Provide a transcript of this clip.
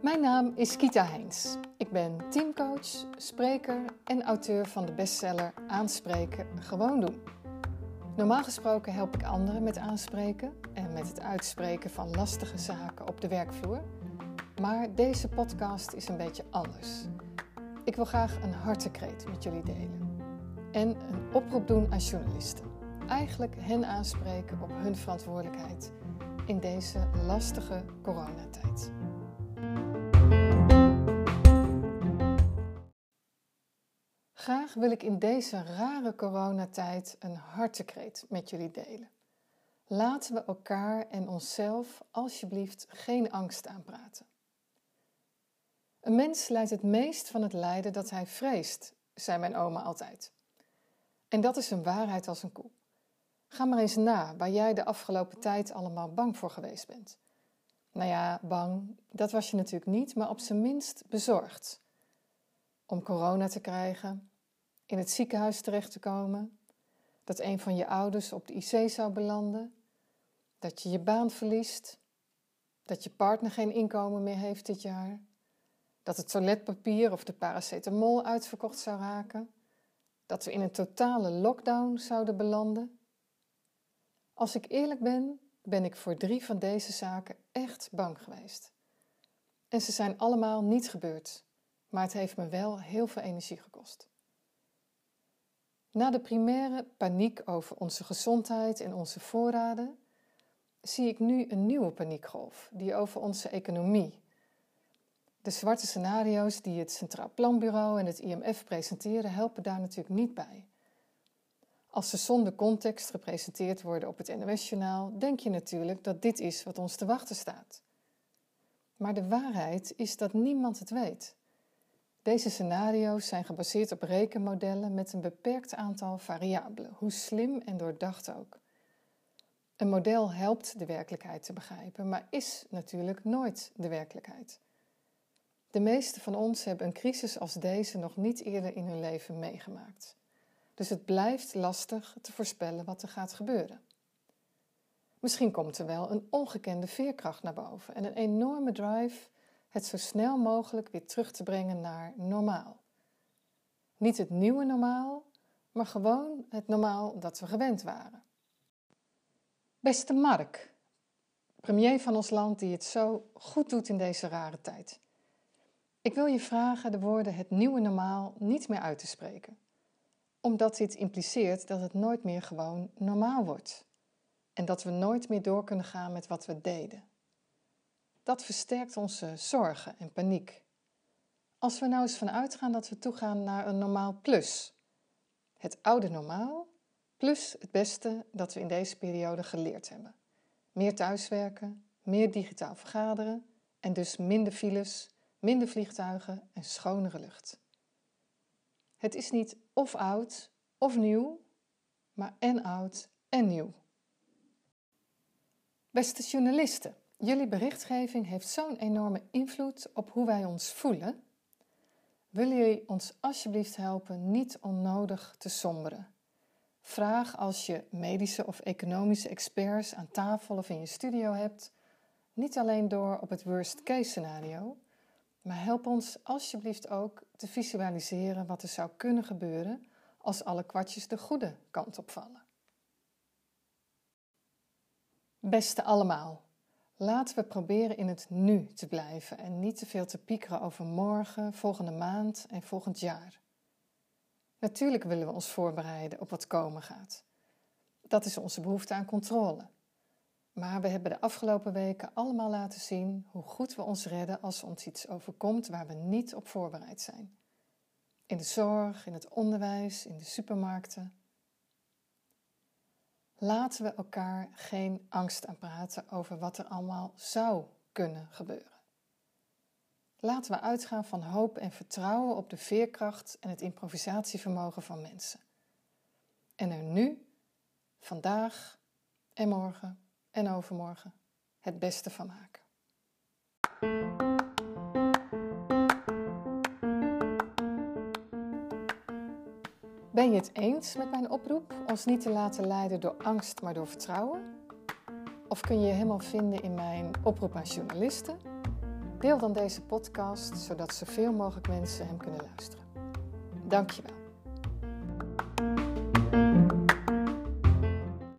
Mijn naam is Kita Heins. Ik ben teamcoach, spreker en auteur van de bestseller Aanspreken, gewoon doen. Normaal gesproken help ik anderen met aanspreken en met het uitspreken van lastige zaken op de werkvloer. Maar deze podcast is een beetje anders. Ik wil graag een hartekreet met jullie delen. En een oproep doen aan journalisten. Eigenlijk hen aanspreken op hun verantwoordelijkheid in deze lastige coronatijd. Graag wil ik in deze rare coronatijd een hartekreet met jullie delen. Laten we elkaar en onszelf alsjeblieft geen angst aanpraten. Een mens lijdt het meest van het lijden dat hij vreest, zei mijn oma altijd. En dat is een waarheid als een koe. Ga maar eens na waar jij de afgelopen tijd allemaal bang voor geweest bent. Nou ja, bang, dat was je natuurlijk niet, maar op zijn minst bezorgd. Om corona te krijgen, in het ziekenhuis terecht te komen, dat een van je ouders op de IC zou belanden, dat je je baan verliest, dat je partner geen inkomen meer heeft dit jaar, dat het toiletpapier of de paracetamol uitverkocht zou raken, dat we in een totale lockdown zouden belanden. Als ik eerlijk ben, ben ik voor drie van deze zaken echt bang geweest. En ze zijn allemaal niet gebeurd, maar het heeft me wel heel veel energie gekost. Na de primaire paniek over onze gezondheid en onze voorraden, zie ik nu een nieuwe paniekgolf die over onze economie. De zwarte scenario's die het Centraal Planbureau en het IMF presenteren, helpen daar natuurlijk niet bij. Als ze zonder context gepresenteerd worden op het NOS-journaal, denk je natuurlijk dat dit is wat ons te wachten staat. Maar de waarheid is dat niemand het weet. Deze scenario's zijn gebaseerd op rekenmodellen met een beperkt aantal variabelen, hoe slim en doordacht ook. Een model helpt de werkelijkheid te begrijpen, maar is natuurlijk nooit de werkelijkheid. De meeste van ons hebben een crisis als deze nog niet eerder in hun leven meegemaakt. Dus het blijft lastig te voorspellen wat er gaat gebeuren. Misschien komt er wel een ongekende veerkracht naar boven en een enorme drive het zo snel mogelijk weer terug te brengen naar normaal. Niet het nieuwe normaal, maar gewoon het normaal dat we gewend waren. Beste Mark, premier van ons land die het zo goed doet in deze rare tijd. Ik wil je vragen de woorden het nieuwe normaal niet meer uit te spreken, omdat dit impliceert dat het nooit meer gewoon normaal wordt en dat we nooit meer door kunnen gaan met wat we deden. Dat versterkt onze zorgen en paniek. Als we nou eens vanuit gaan dat we toegaan naar een normaal plus, het oude normaal plus het beste dat we in deze periode geleerd hebben. Meer thuiswerken, meer digitaal vergaderen en dus minder files, minder vliegtuigen en schonere lucht. Het is niet of oud of nieuw, maar en oud en nieuw. Beste journalisten, jullie berichtgeving heeft zo'n enorme invloed op hoe wij ons voelen. Willen jullie ons alsjeblieft helpen niet onnodig te somberen? Vraag als je medische of economische experts aan tafel of in je studio hebt, niet alleen door op het worst case scenario, maar help ons alsjeblieft ook te visualiseren wat er zou kunnen gebeuren als alle kwartjes de goede kant opvallen. Beste allemaal, laten we proberen in het nu te blijven en niet te veel te piekeren over morgen, volgende maand en volgend jaar. Natuurlijk willen we ons voorbereiden op wat komen gaat. Dat is onze behoefte aan controle. Maar we hebben de afgelopen weken allemaal laten zien hoe goed we ons redden als ons iets overkomt waar we niet op voorbereid zijn. In de zorg, in het onderwijs, in de supermarkten. Laten we elkaar geen angst aanpraten over wat er allemaal zou kunnen gebeuren. Laten we uitgaan van hoop en vertrouwen op de veerkracht en het improvisatievermogen van mensen. En er nu, vandaag en morgen en overmorgen het beste van maken. Ben je het eens met mijn oproep ons niet te laten leiden door angst, maar door vertrouwen? Of kun je je helemaal vinden in mijn oproep aan journalisten? Deel dan deze podcast zodat zoveel mogelijk mensen hem kunnen luisteren. Dankjewel.